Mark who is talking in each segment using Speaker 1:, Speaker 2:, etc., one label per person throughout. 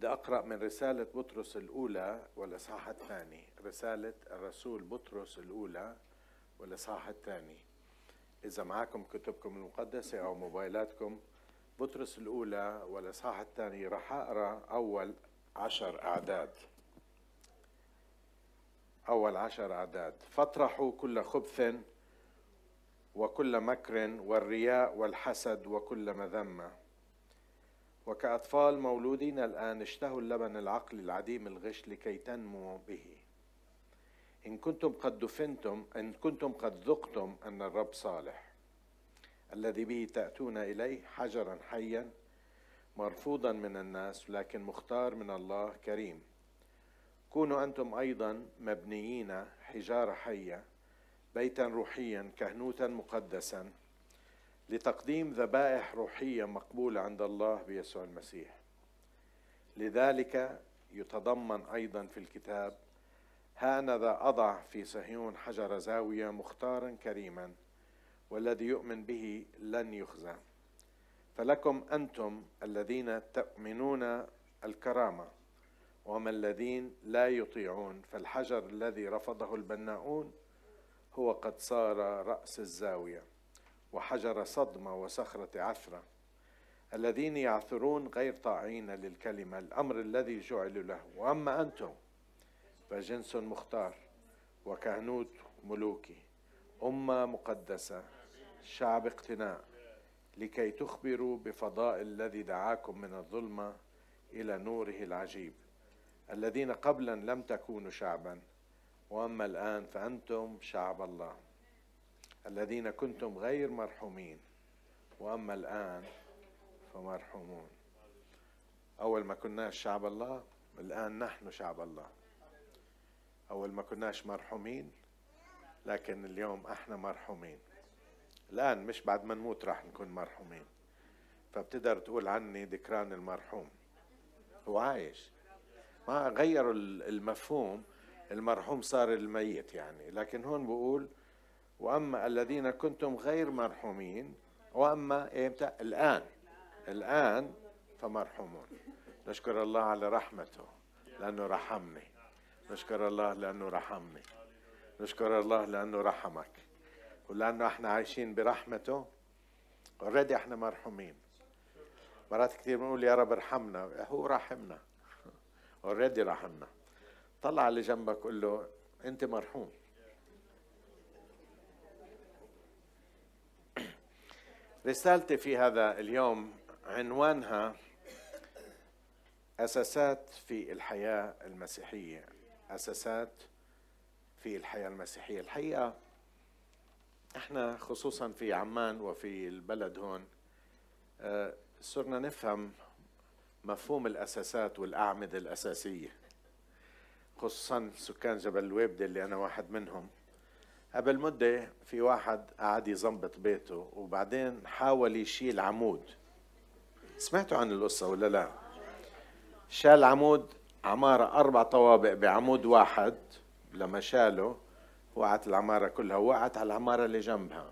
Speaker 1: بدي أقرأ من رسالة بطرس الأولى والإصحاح الثاني. رسالة الرسول بطرس الأولى والإصحاح الثاني. إذا معكم كتبكم المقدسة أو موبايلاتكم بطرس الأولى والإصحاح الثاني راح أقرأ أول عشر أعداد. أول عشر أعداد. فاطرحوا كل خبث وكل مكر والرياء والحسد وكل مذمة. وكأطفال مولودين الآن اشتهوا اللبن العقل العديم الغش لكي تنموا به. إن كنتم قد دفنتم إن كنتم قد ذقتم أن الرب صالح الذي به تأتون إليه حجرا حيا مرفوضا من الناس لكن مختار من الله كريم. كونوا أنتم أيضا مبنيين حجارة حية بيتا روحيا كهنوتا مقدسا لتقديم ذبائح روحية مقبولة عند الله بيسوع المسيح. لذلك يتضمن أيضا في الكتاب هانذا أضع في صهيون حجر زاوية مختارا كريما والذي يؤمن به لن يخزى. فلكم أنتم الذين تؤمنون الكرامة وما الذين لا يطيعون فالحجر الذي رفضه البناؤون هو قد صار رأس الزاوية. وحجر صدمة وصخرة عثرة الذين يعثرون غير طاعين للكلمة الأمر الذي جعل له. وأما أنتم فجنس مختار وكهنوت ملوكي أمة مقدسة شعب اقتناء لكي تخبروا بفضاء الذي دعاكم من الظلمة إلى نوره العجيب. الذين قبلا لم تكونوا شعبا وأما الآن فأنتم شعب الله. الذين كنتم غير مرحومين. وأما الآن فمرحومون. أول ما كناش شعب الله الآن نحن شعب الله. أول ما كناش مرحومين لكن اليوم إحنا مرحومين. الآن مش بعد ما نموت راح نكون مرحومين. فبتقدر تقول عني ذكران المرحوم. هو عايش. ما غيروا المفهوم. المرحوم صار الميت يعني. لكن هون بقول وأما الذين كنتم غير مرحومين وأما إمتى؟ الآن. الآن فمرحومون. نشكر الله على رحمته لأنه رحمني. نشكر الله لأنه رحمني. نشكر الله لأنه رحمك. ولأنه إحنا عايشين برحمته. already إحنا مرحومين. مرات كثير بنقول يا رب ارحمنا. هو رحمنا. already رحمنا. طلع اللي جنبك قول له أنت مرحوم. رسالتي في هذا اليوم عنوانها أساسات في الحياة المسيحية. أساسات في الحياة المسيحية. الحقيقة إحنا خصوصا في عمان وفي البلد هون آه، صرنا نفهم مفهوم الأساسات والأعمدة الأساسية خصوصا سكان جبل الويبدة اللي أنا واحد منهم. قبل مدة في واحد قعد يظبط بيته وبعدين حاول يشيل عمود. سمعتوا عن القصة ولا لا؟ شال عمود عمارة أربع طوابق بعمود واحد لما شاله وقعت العمارة كلها وقعت على العمارة اللي جنبها.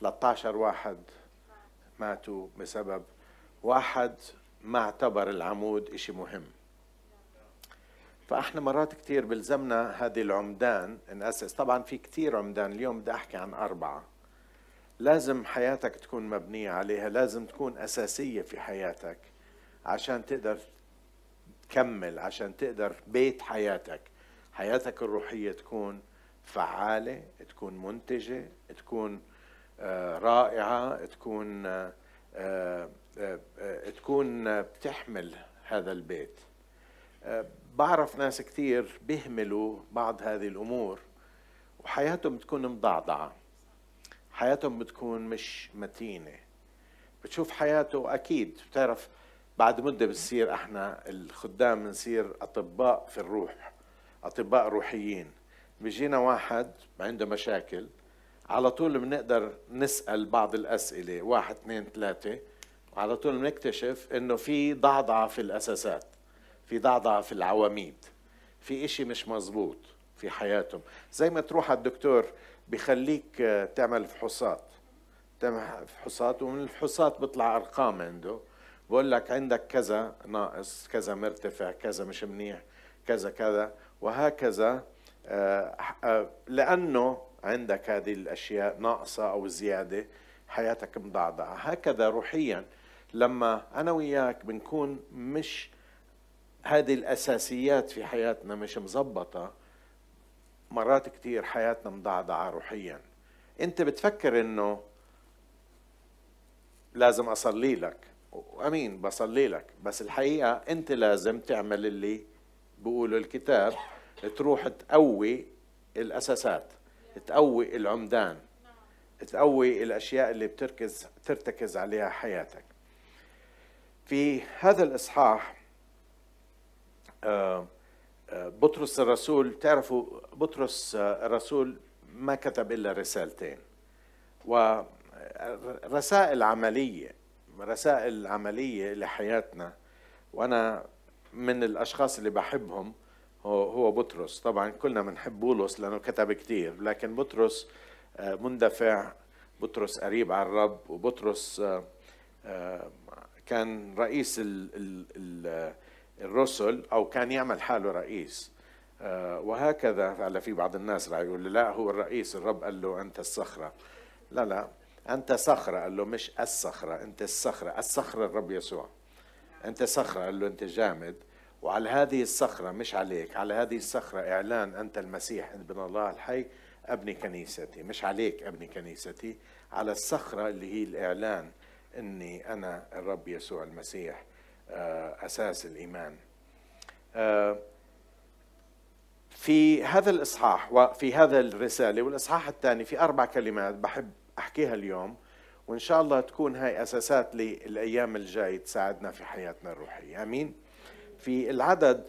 Speaker 1: 13 واحد ماتوا بسبب واحد ما اعتبر العمود إشي مهم. فاحنا مرات كثير بلزمنا هذه العمدان نأسس طبعا في كثير عمدان. اليوم بدي أحكي عن أربعة. لازم حياتك تكون مبنية عليها. لازم تكون أساسية في حياتك عشان تقدر تكمل عشان تقدر بيت حياتك. حياتك الروحية تكون فعالة تكون منتجة تكون آه، رائعة تكون آه، آه، تكون بتحمل هذا البيت. بعرف ناس كثير بيهملوا بعض هذه الأمور وحياتهم بتكون مضعضعة حياتهم بتكون مش متينة. بتشوف حياته أكيد بتعرف بعد مدة بتصير إحنا الخدام بنصير أطباء في الروح أطباء روحيين. بيجينا واحد عنده مشاكل على طول بنقدر نسأل بعض الأسئلة واحد اثنين ثلاثة وعلى طول بنكتشف إنه في ضعضعة في الأساسات. في ضعضعة في العواميد. في إشي مش مزبوط في حياتهم. زي ما تروح على الدكتور بيخليك آه، تعمل فحوصات. تعمل فحوصات ومن الفحوصات بيطلع أرقام عنده. بقول لك عندك كذا ناقص كذا مرتفع كذا مش منيح كذا كذا. وهكذا آه، آه، لأنه عندك هذه الأشياء ناقصة أو زيادة حياتك مضعضعة هكذا روحيا. لما أنا وياك بنكون مش هذه الأساسيات في حياتنا مش مزبطة مرات كتير حياتنا مضعضعة روحيا. أنت بتفكر إنه لازم أصلي لك. أمين بصلي لك. بس الحقيقة أنت لازم تعمل اللي بقوله الكتاب تروح تقوي الأساسات تقوي العمدان تقوي الأشياء اللي بتركز ترتكز عليها حياتك. في هذا الإصحاح بطرس الرسول تعرفوا بطرس آه، الرسول ما كتب إلا رسالتين ورسائل عملية رسائل عملية لحياتنا وأنا من الأشخاص اللي بحبهم هو بطرس. طبعا كلنا بنحب بولس لأنه كتب كثير لكن بطرس مندفع بطرس قريب على الرب وبطرس كان رئيس الرسل أو كان يعمل حاله رئيس. آه، وهكذا على في بعض الناس راح يقول لا هو الرئيس. الرب قال له أنت الصخرة. لا لا أنت صخرة. قال له مش الصخرة أنت الصخرة. الصخرة الرب يسوع. أنت صخرة. قال له أنت جامد. وعلى هذه الصخرة مش عليك على هذه الصخرة إعلان أنت المسيح ابن الله الحي أبني كنيستي. مش عليك أبني كنيستي على الصخرة اللي هي الإعلان أني أنا الرب يسوع المسيح. أساس الإيمان. آه، في هذا الإصحاح وفي هذا الرسالة والإصحاح الثاني في أربع كلمات بحب أحكيها اليوم وإن شاء الله تكون هاي أساسات للأيام الجاي تساعدنا في حياتنا الروحية. أمين. في العدد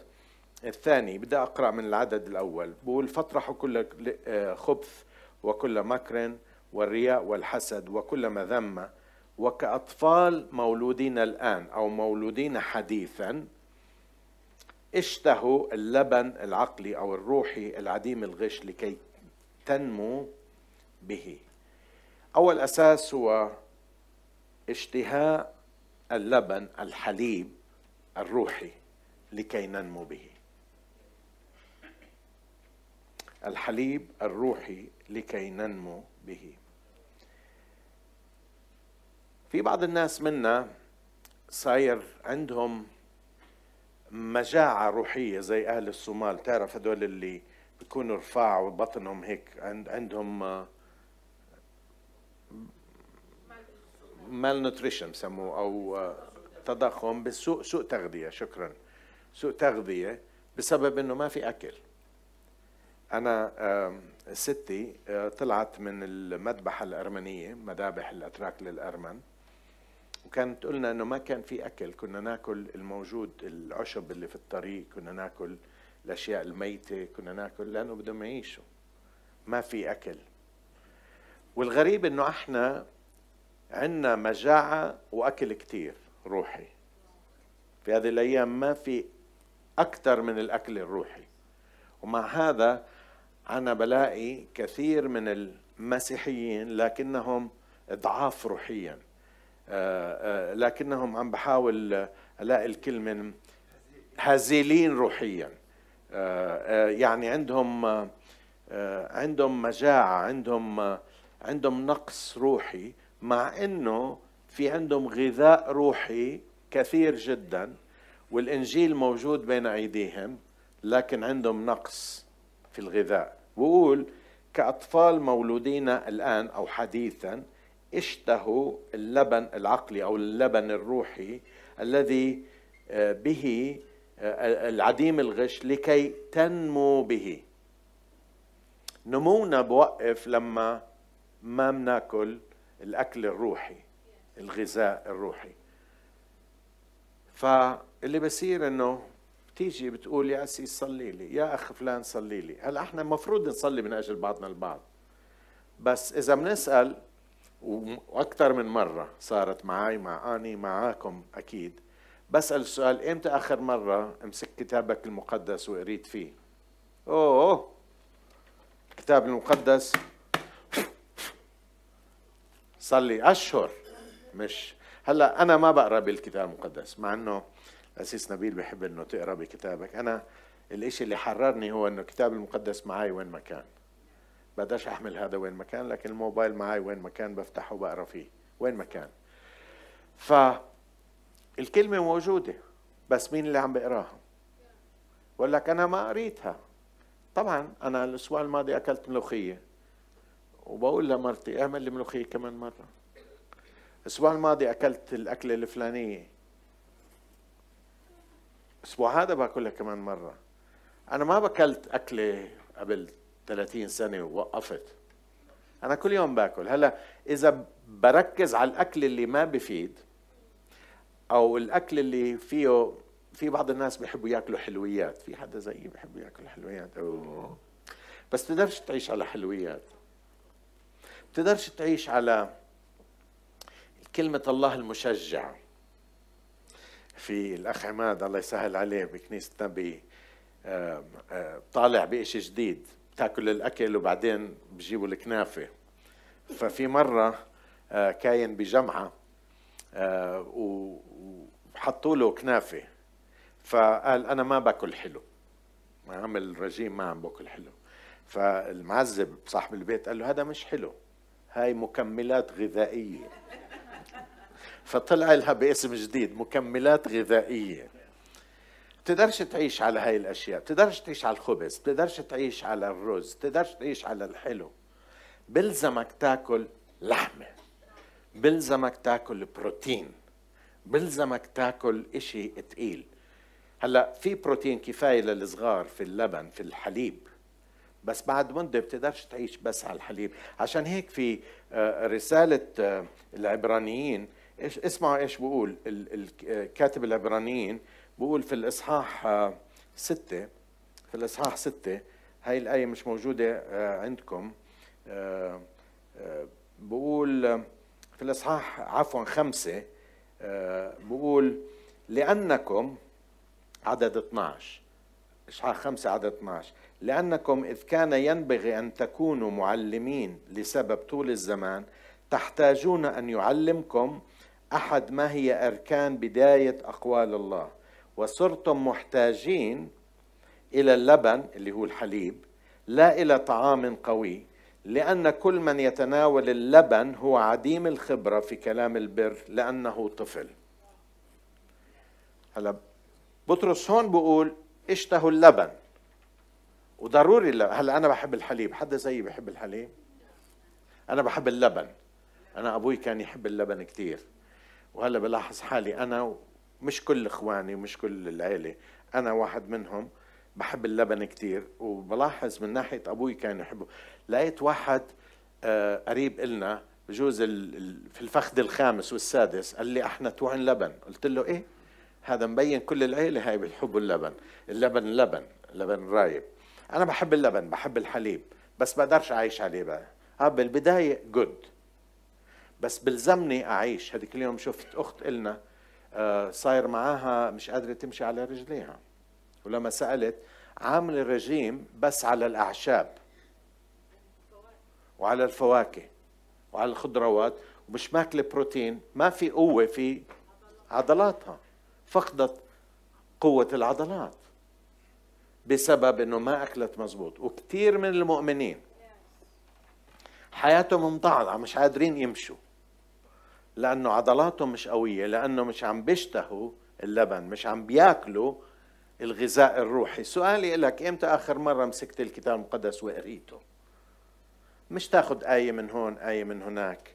Speaker 1: الثاني بدي أقرأ من العدد الأول. بقول فاطرحوا كل آه، خبث وكل مكر والرياء والحسد وكل مذمة وكأطفال مولودين الآن أو مولودين حديثا اشتهوا اللبن العقلي أو الروحي العديم الغش لكي تنمو به. أول أساس هو اشتهاء اللبن الحليب الروحي لكي ننمو به. الحليب الروحي لكي ننمو به. في بعض الناس منا صاير عندهم مجاعة روحية زي أهل الصومال. تعرف هدول اللي بيكونوا رفاع وبطنهم هيك عندهم مال نوتريشن بسموه أو تضخم بسوء سوء تغذية. شكرا. سوء تغذية بسبب إنه ما في أكل. أنا ستي آه، طلعت من المذبحة الأرمنية مذابح الأتراك للأرمن. وكانت قلنا إنه ما كان في أكل. كنا ناكل الموجود العشب اللي في الطريق كنا ناكل الأشياء الميتة كنا ناكل لأنه بدهم يعيشوا. ما في أكل. والغريب إنه إحنا عندنا مجاعة وأكل كثير روحي. في هذه الأيام ما في أكثر من الأكل الروحي. ومع هذا أنا بلاقي كثير من المسيحيين لكنهم ضعاف روحيا. لكنهم عم بحاول ألاقي الكلمة هزيلين روحيا. آه، يعني عندهم عندهم مجاعة عندهم عندهم نقص روحي مع إنه في عندهم غذاء روحي كثير جدا والإنجيل موجود بين أيديهم لكن عندهم نقص في الغذاء. بقول كأطفال مولودين الآن أو حديثا اشتهوا اللبن العقلي أو اللبن الروحي الذي آه، به آه، العديم الغش لكي تنمو به. نمونا بوقف لما ما بناكل الأكل الروحي الغذاء الروحي. فاللي بصير إنه تيجي بتقول يا أسي صلي لي يا أخ فلان صلي لي. هلأ إحنا المفروض نصلي من أجل بعضنا البعض. بس إذا بنسأل وأكثر من مرة صارت معي مع أني معاكم أكيد. بسأل السؤال إمتى آخر مرة امسك كتابك المقدس وقريت فيه؟ أوه الكتاب المقدس. صار لي أشهر. مش. هلأ أنا ما بقرأ بالكتاب المقدس مع إنه اسيس نبيل بحب إنه تقرأ بكتابك. أنا الإشي اللي حررني هو إنه الكتاب المقدس معي وين ما كان. بقدرش أحمل هذا وين ما كان لكن الموبايل معي وين ما كان بفتحه وبقرا فيه وين ما كان. ف الكلمة موجودة بس مين اللي عم بقراها؟ بقول لك أنا ما قريتها. طبعا أنا الأسبوع الماضي أكلت ملوخية وبقول لمرتي أعمل لي ملوخية كمان مرة. الأسبوع الماضي أكلت الأكلة الفلانية. الأسبوع هذا باكلها كمان مرة. أنا ما بكلت أكلة قبل 30 سنة ووقفت. أنا كل يوم باكل. هلا إذا بركز على الأكل اللي ما بفيد أو الأكل اللي فيه في بعض الناس بيحبوا ياكلوا حلويات. في حدا زيي بيحب ياكل حلويات. أوه. بس تقدرش تعيش على حلويات. تقدرش تعيش على كلمة الله المشجع. في الأخ عماد الله يسهل عليه بكنيستنا بي طالع بإشي جديد. تاكل الأكل وبعدين بجيبوا الكنافة. ففي مرة آه، كاين بجمعة آه، وحطوا له كنافة. فقال أنا ما باكل حلو. عمل رجيم ما عم باكل حلو. فالمعذب صاحب البيت قال له هذا مش حلو. هاي مكملات غذائية. فطلع لها باسم جديد مكملات غذائية. بتقدرش تعيش على هاي الأشياء بتقدرش تعيش على الخبز بتقدرش تعيش على الرز بتقدرش تعيش على الحلو. بلزمك تاكل لحمة بلزمك تاكل بروتين بلزمك تاكل إشي تقيل. هلأ في بروتين كفاية للصغار في اللبن في الحليب. بس بعد مدة بتقدرش تعيش بس على الحليب. عشان هيك في آه، رسالة آه، العبرانيين اسمعوا إيش بقول كاتب العبرانيين بقول في الإصحاح آه، ستة في الإصحاح ستة هاي الآية مش موجودة عندكم. بقول في الإصحاح عفوا خمسة آه، بقول لأنكم عدد 12 إصحاح خمسة عدد 12 لأنكم إذ كان ينبغي أن تكونوا معلمين لسبب طول الزمان تحتاجون أن يعلمكم أحد ما هي أركان بداية أقوال الله. وصرتم محتاجين إلى اللبن اللي هو الحليب لا إلى طعام قوي لأن كل من يتناول اللبن هو عديم الخبرة في كلام البر لأنه طفل. هلا بطرس هون بقول اشتهوا اللبن. وضروري اللبن. هلا أنا بحب الحليب حدا زيي بحب الحليب؟ أنا بحب اللبن. أنا أبوي كان يحب اللبن كثير وهلا بلاحظ حالي أنا مش كل إخواني ومش كل العيلة. أنا واحد منهم بحب اللبن كثير وبلاحظ من ناحية أبوي كان يحبه. لقيت واحد آه، قريب إلنا بجوز في الفخذ الخامس والسادس قال لي إحنا توعن لبن. قلت له إيه؟ هذا مبين كل العيلة هاي بتحبوا اللبن. اللبن لبن لبن رايب. أنا بحب اللبن بحب الحليب بس بقدرش أعيش عليه بقى. آه بالبداية جود بس بلزمني أعيش. هذيك اليوم شفت أخت إلنا صاير معاها مش قادرة تمشي على رجليها. ولما سألت عامل الرجيم بس على الأعشاب وعلى الفواكه وعلى الخضروات ومش ماكلة بروتين ما في قوة في عضلاتها. فقدت قوة العضلات بسبب إنه ما أكلت مزبوط. وكثير من المؤمنين حياتهم مضعضعة مش قادرين يمشوا. لأنه عضلاتهم مش قوية لأنه مش عم بيشتهوا اللبن مش عم بياكلوا الغذاء الروحي. سؤالي لك إمتى آخر مرة مسكت الكتاب المقدس وقريته؟ مش تاخذ آية من هون آية من هناك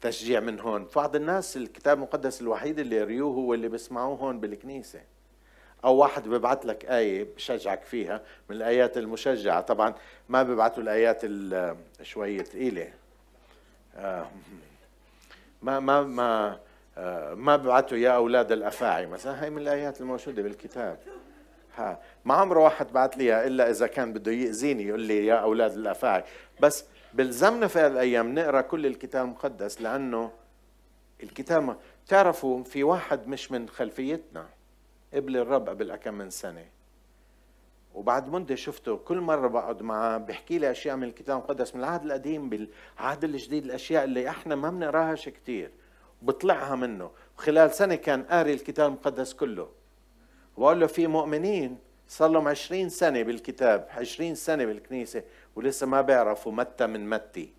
Speaker 1: تشجيع من هون. بعض الناس الكتاب المقدس الوحيد اللي يقريوه هو اللي بيسمعوه هون بالكنيسة. أو واحد ببعث لك آية بشجعك فيها من الآيات المشجعة. طبعا ما ببعثوا الآيات شوية ثقيلة آه، ما ما ما آه، ما ببعثوا يا أولاد الأفاعي مثلا هاي من الآيات الموجودة بالكتاب. ها ما عمره واحد بعت لي إلا إذا كان بده يأذيني يقول لي يا أولاد الافاعي بس بلزمنا في الأيام نقرأ كل الكتاب المقدس لأنه الكتاب بتعرفوا في واحد مش من خلفيتنا قبل الرب قبل كم من سنة. وبعد مدة شفته كل مرة بقعد معاه بحكي لي أشياء من الكتاب المقدس من العهد القديم بالعهد الجديد الأشياء اللي إحنا ما بنقراهاش كثير بطلعها منه. خلال سنة كان قاري الكتاب المقدس كله. وقال له في مؤمنين صار لهم 20 سنة بالكتاب 20 سنة بالكنيسة ولسه ما بيعرفوا متى من متي.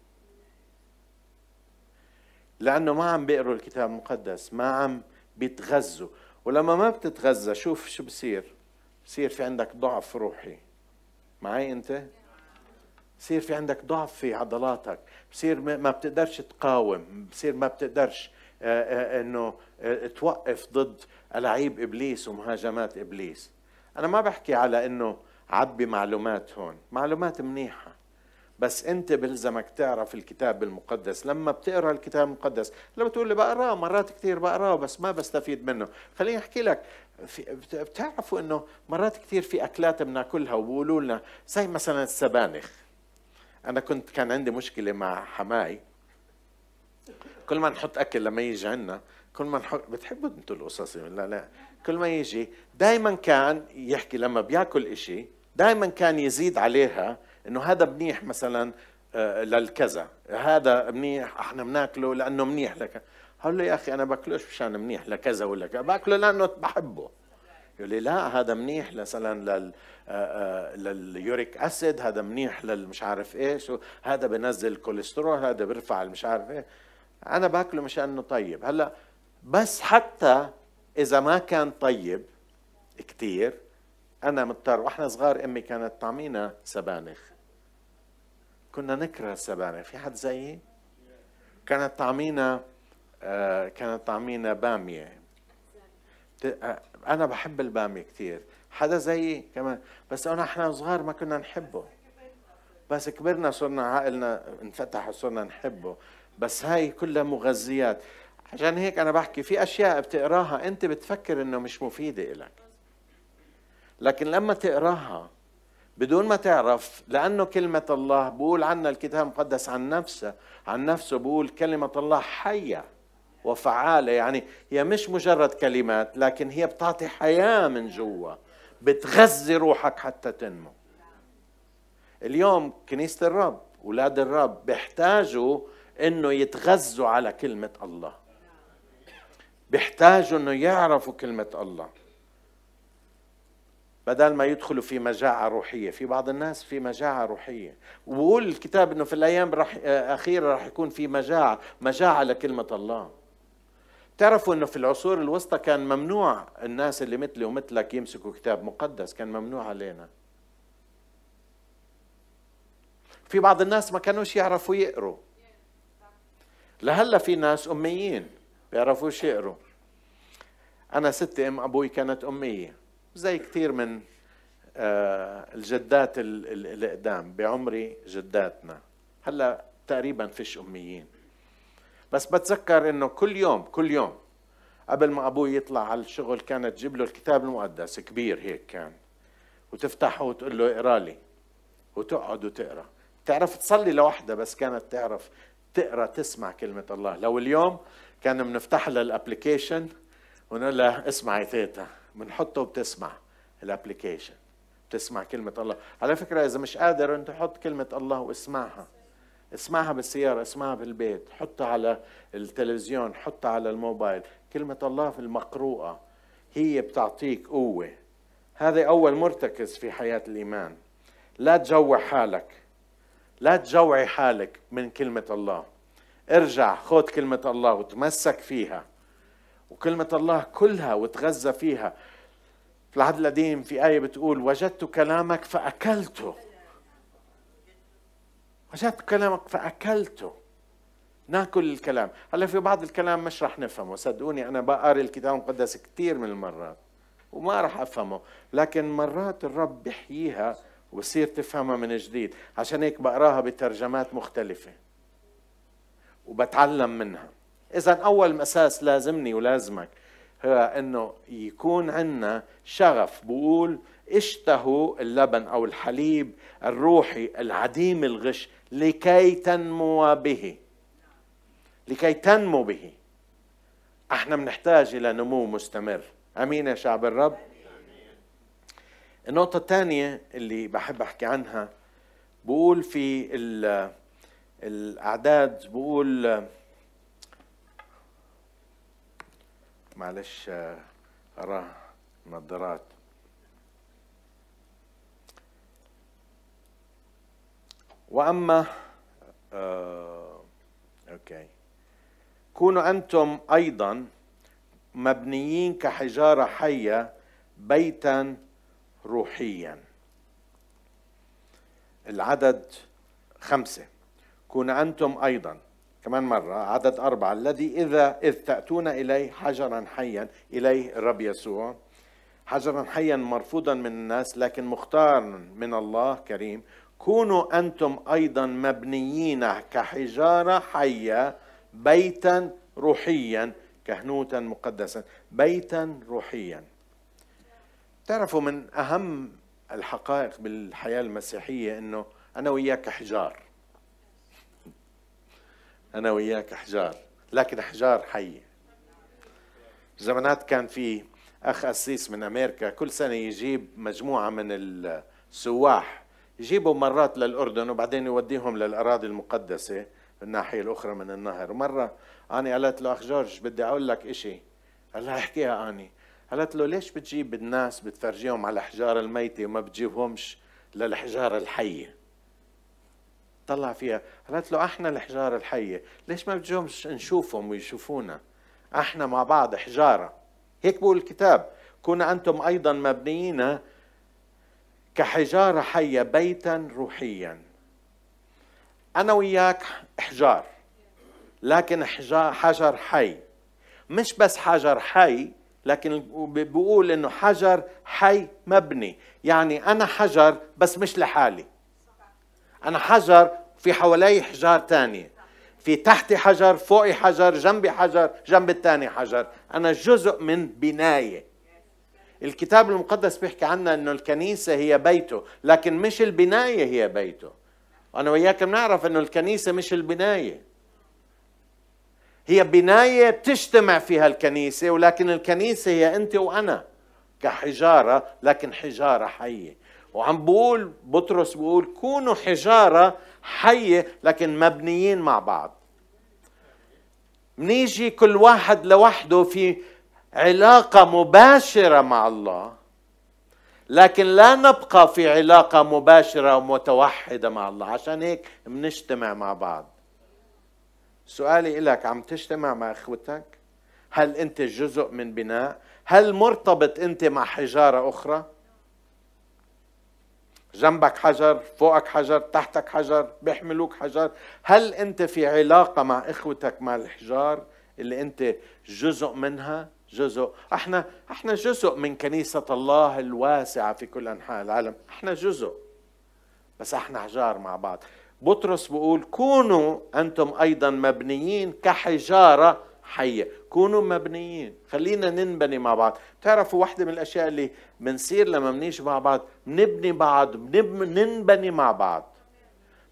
Speaker 1: لأنه ما عم بيقروا الكتاب المقدس ما عم بيتغذوا. ولما ما بتتغذى شوف شو بصير. بصير في عندك ضعف روحي. معي انت؟ بصير في عندك ضعف في عضلاتك. بصير ما بتقدرش تقاوم. بصير ما بتقدرش آه، آه، انه آه، توقف ضد ألاعيب إبليس ومهاجمات إبليس. أنا ما بحكي على إنه عبي معلومات هون. معلومات منيحة. بس انت بلزمك تعرف الكتاب المقدس. لما بتقرأ الكتاب المقدس لو بتقول لي بقرأه مرات كثير بقرأه بس ما بستفيد منه. خليني أحكي لك بتعرفوا إنه مرات كثير في أكلات بناكلها وبقولوا لنا زي مثلا السبانخ. أنا كنت كان عندي مشكلة مع حماي. كل ما نحط أكل لما يجي عندنا كل ما نحط بتحبوا أنتوا القصص؟ لا لا. كل ما يجي دائما كان يحكي لما بياكل إشي دائما كان يزيد عليها إنه هذا منيح مثلا آه، للكذا. هذا منيح إحنا بناكله لأنه منيح لك. قال له يا أخي أنا باكلوش مشان منيح لكذا ولا كذا باكله لأنه بحبه. يقول لي لا هذا منيح مثلا لل آه، آه، لليوريك أسيد هذا منيح للمش عارف إيش هذا بنزل الكوليسترول هذا بيرفع المش عارف إيه. أنا باكله مشان إنه طيب. هلا بس حتى إذا ما كان طيب كثير أنا مضطر وإحنا صغار أمي كانت تعمينا سبانخ. كنا نكره السبانخ. في حد زيي؟ كانت تعمينا آه كانت تعمينا بامية. آه، أنا بحب البامية كثير حدا زيي كمان. بس أنا إحنا صغار ما كنا نحبه. بس كبرنا صرنا عقلنا انفتح وصرنا نحبه. بس هاي كلها مغذيات. عشان هيك أنا بحكي في أشياء بتقراها أنت بتفكر إنه مش مفيدة لك لكن لما تقراها بدون ما تعرف لأنه كلمة الله بقول عنا الكتاب المقدس عن نفسه عن نفسه بقول كلمة الله حية وفعالة. يعني هي مش مجرد كلمات لكن هي بتعطي حياة من جوا بتغذي روحك حتى تنمو. اليوم كنيسة الرب أولاد الرب بيحتاجوا إنه يتغذوا على كلمة الله. بيحتاجوا إنه يعرفوا كلمة الله. بدل ما يدخلوا في مجاعة روحية في بعض الناس في مجاعة روحية. وبقول الكتاب إنه في الأيام رح أخيرة رح يكون في مجاعة مجاعة لكلمة الله. تعرفوا إنه في العصور الوسطى كان ممنوع الناس اللي مثلي ومثلك يمسكوا كتاب مقدس كان ممنوع علينا. في بعض الناس ما كانوش يعرفوا يقروا. لهلا في ناس أميين بيعرفوش يقروا. أنا ستي أم أبوي كانت أمية. زي كثير من آه، الجدات القدام بعمري جداتنا. هلأ تقريبا فيش أميين. بس بتذكر إنه كل يوم كل يوم قبل ما أبوي يطلع على الشغل كانت تجيب له الكتاب المقدس كبير هيك كان. وتفتحه وتقول له اقرأ لي. وتقعد وتقرأ. تعرف تصلي لوحدها بس كانت تعرف تقرأ تسمع كلمة الله. لو اليوم كان بنفتح لها ال application ونقول لها اسمعي تيتا. بنحطه وبتسمع ال application بتسمع كلمة الله. على فكرة إذا مش قادر أنت حط كلمة الله واسمعها. اسمعها بالسيارة اسمعها بالبيت. حطها على التلفزيون حطها على الموبايل. كلمة الله في المقروءة. هي بتعطيك قوة. هذا أول مرتكز في حياة الإيمان. لا تجوع حالك. لا تجوعي حالك من كلمة الله. ارجع خذ كلمة الله وتمسك فيها. وكلمة الله كلها وتغذى فيها. في العهد القديم في آية بتقول وجدت كلامك فأكلته. وجدت كلامك فأكلته. ناكل الكلام. هلا في بعض الكلام مش رح نفهمه. صدقوني أنا بقري الكتاب المقدس كثير من المرات وما رح أفهمه. لكن مرات الرب بيحييها وبصير تفهمها من جديد. عشان هيك بقراها بترجمات مختلفة وبتعلم منها. اذا أول أساس لازمني ولازمك هو إنه يكون عندنا شغف. بقول اشتهوا اللبن أو الحليب الروحي العديم الغش لكي تنمو به. لكي تنمو به. إحنا بنحتاج إلى نمو مستمر. آمين يا شعب الرب. النقطة الثانية اللي بحب أحكي عنها بقول في الأعداد بقول معلش أراه نظارات. وأما آه أوكي. كونوا أنتم أيضا مبنيين كحجارة حية بيتا روحيا. العدد خمسة. كون أنتم أيضا كمان مرة عدد أربعة الذي إذا إذ تأتون إليه حجرا حيا إليه الرب يسوع. حجرا حيا مرفوضا من الناس لكن مختار من الله كريم. كونوا أنتم أيضا مبنيين كحجارة حية بيتا روحيا كهنوتا مقدسا. بيتا روحيا. تعرفوا من أهم الحقائق بالحياة المسيحية أنه أنا وياك حجار. أنا وياك أحجار لكن أحجار حية. زمانات كان في أخ أسيس من أمريكا كل سنة يجيب مجموعة من السواح يجيبوا مرات للأردن وبعدين يوديهم للأراضي المقدسة الناحية الأخرى من النهر. مرة أنا قالت له أخ جورج بدي أقول لك إشي. قال لها إحكيها أني. قالت له ليش بتجيب الناس بتفرجيهم على الأحجار الميتة وما بتجيبهمش للحجارة الحية؟ طلع فيها. قالت له إحنا الحجارة الحية ليش ما بتجومش نشوفهم ويشوفونا؟ إحنا مع بعض حجارة. هيك بقول الكتاب. كنا أنتم أيضا مبنيين كحجارة حية بيتا روحيا. أنا وياك حجار لكن حجر حي. مش بس حجر حي لكن بقول إنه حجر حي مبني. يعني أنا حجر بس مش لحالي. أنا حجر في حوالي حجار تانية في تحتي حجر فوقي حجر جنبي حجر جنب الثاني حجر. أنا جزء من بناية. الكتاب المقدس بيحكي عنا أنه الكنيسة هي بيته لكن مش البناية هي بيته. أنا وياك بنعرف أنه الكنيسة مش البناية. هي بناية بتجتمع فيها الكنيسة ولكن الكنيسة هي أنت وأنا كحجارة لكن حجارة حية. وعم بقول بطرس بقول كونوا حجارة حية لكن مبنيين مع بعض. منيجي كل واحد لوحده في علاقة مباشرة مع الله لكن لا نبقى في علاقة مباشرة ومتوحدة مع الله. عشان هيك بنجتمع مع بعض. سؤالي لك عم تجتمع مع أخوتك؟ هل أنت جزء من بناء؟ هل مرتبط أنت مع حجارة أخرى؟ جنبك حجر فوقك حجر تحتك حجر بيحملوك حجر. هل انت في علاقة مع إخوتك مع الحجار اللي انت جزء منها؟ جزء. إحنا إحنا جزء من كنيسة الله الواسعة في كل أنحاء العالم. إحنا جزء. بس إحنا حجار مع بعض. بطرس بيقول كونوا أنتم أيضا مبنيين كحجارة حية. كونوا مبنيين. خلينا ننبني مع بعض. تعرفوا واحدة من الأشياء اللي بنصير لما بنيجي مع بعض؟ بنبني بعض ننبني مع بعض.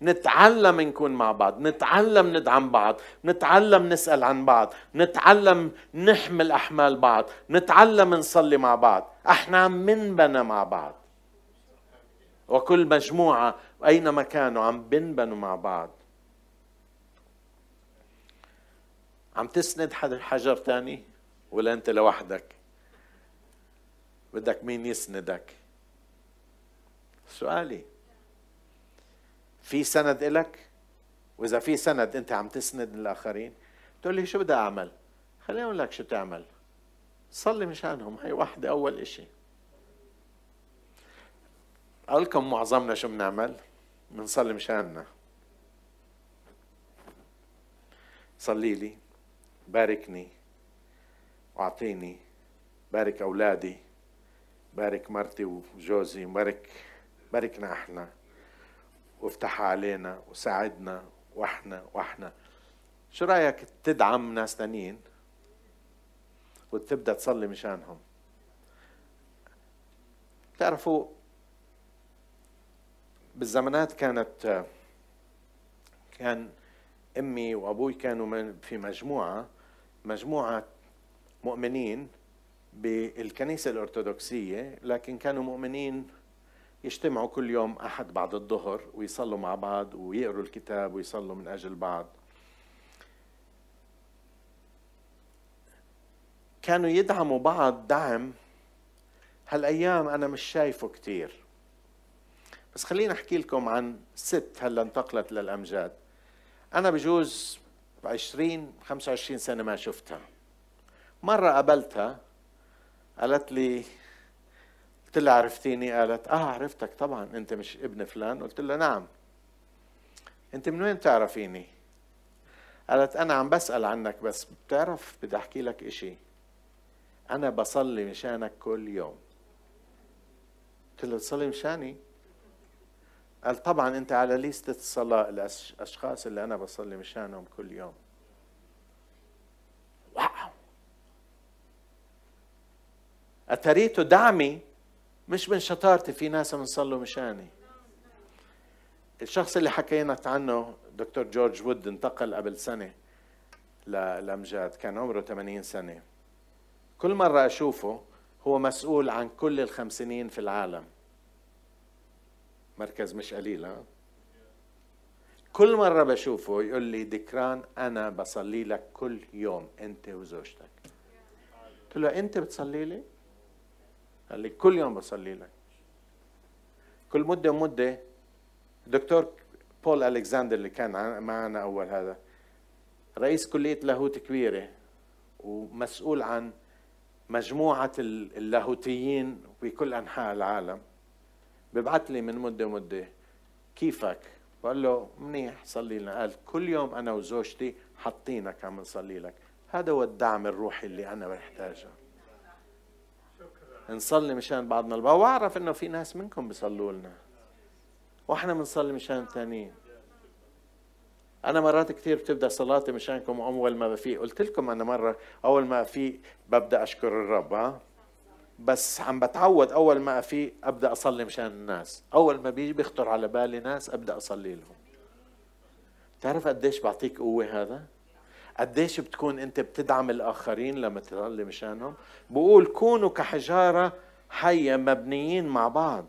Speaker 1: نتعلم نكون مع بعض. نتعلم ندعم بعض. نتعلم نسأل عن بعض. نتعلم نحمل أحمال بعض. نتعلم نصلي مع بعض. إحنا عم ننبنى مع بعض. وكل مجموعة أينما كانوا عم بنبنوا مع بعض. عم تسند حجر تاني؟ ولا أنت لوحدك؟ بدك مين يسندك؟ سؤالي. في سند إلك؟ وإذا في سند أنت عم تسند الآخرين تقول لي شو بدي أعمل؟ خليني أقول لك شو تعمل صلي مشانهم هي واحدة أول إشي. أقول لكم معظمنا شو بنعمل؟ بنصلي مشاننا. صلي لي. باركني واعطيني بارك أولادي بارك مرتي وجوزي بارك باركنا إحنا وافتح علينا وساعدنا وإحنا وإحنا. شو رأيك تدعم ناس تانيين وتبدأ تصلي مشانهم؟ تعرفوا بالزمانات كانت كان أمي وأبوي كانوا في مجموعة مجموعة مؤمنين بالكنيسة الأرثوذكسية لكن كانوا مؤمنين يجتمعوا كل يوم أحد بعد الظهر ويصلوا مع بعض ويقروا الكتاب ويصلوا من أجل بعض. كانوا يدعموا بعض دعم. هالأيام أنا مش شايفه كثير بس خليني أحكي لكم عن ست هلا انتقلت للأمجاد. أنا بجوز 20 25 سنة ما شفتها. مرة قابلتها قالت لي قلت لها عرفتيني؟ قالت آه عرفتك طبعا أنت مش ابن فلان. قلت لها نعم. أنت من وين تعرفيني قالت أنا عم بسأل عنك بس بتعرف بدي أحكي لك إشي. أنا بصلي مشانك كل يوم. قلت له تصلي مشاني؟ قال طبعا أنت على ليستة الصلاة الأشخاص اللي أنا بصلي مشانهم كل يوم. واو. اتريته دعمي مش من شطارتي في ناس بنصلوا مشاني. الشخص اللي حكينا عنه دكتور جورج وود انتقل قبل سنة لأمجاد كان عمره 80 سنة. كل مرة أشوفه هو مسؤول عن كل الخمسينين في العالم. مركز مش قليل ها؟ كل مرة بشوفه يقول لي دكران أنا بصلي لك كل يوم أنت وزوجتك. قلت له أنت بتصلي لي؟ قال لي كل يوم بصلي لك. كل مدة ومدة دكتور بول ألكساندر اللي كان معنا أول هذا رئيس كلية لاهوت كبيرة ومسؤول عن مجموعة اللاهوتيين في كل أنحاء العالم. ببعث لي من مدة ومدة كيفك؟ بقول له منيح صلي لنا. قال كل يوم أنا وزوجتي حاطينك عم نصلي لك. هذا هو الدعم الروحي اللي أنا بحتاجه. نصلي مشان بعضنا البعض. وأعرف إنه في ناس منكم بيصلوا لنا. وإحنا بنصلي مشان الثانيين أنا مرات كثير بتبدأ صلاتي مشانكم اول ما بفيق. قلت لكم أنا مرة أول ما افيق ببدأ أشكر الرب ها؟ بس عم بتعود أول ما افيق أبدأ أصلي مشان الناس. أول ما بيجي بيخطر على بالي ناس أبدأ أصلي لهم. تعرف قديش بعطيك قوة هذا؟ قديش بتكون أنت بتدعم الآخرين لما تصلي مشانهم؟ بقول كونوا كحجارة حية مبنيين مع بعض.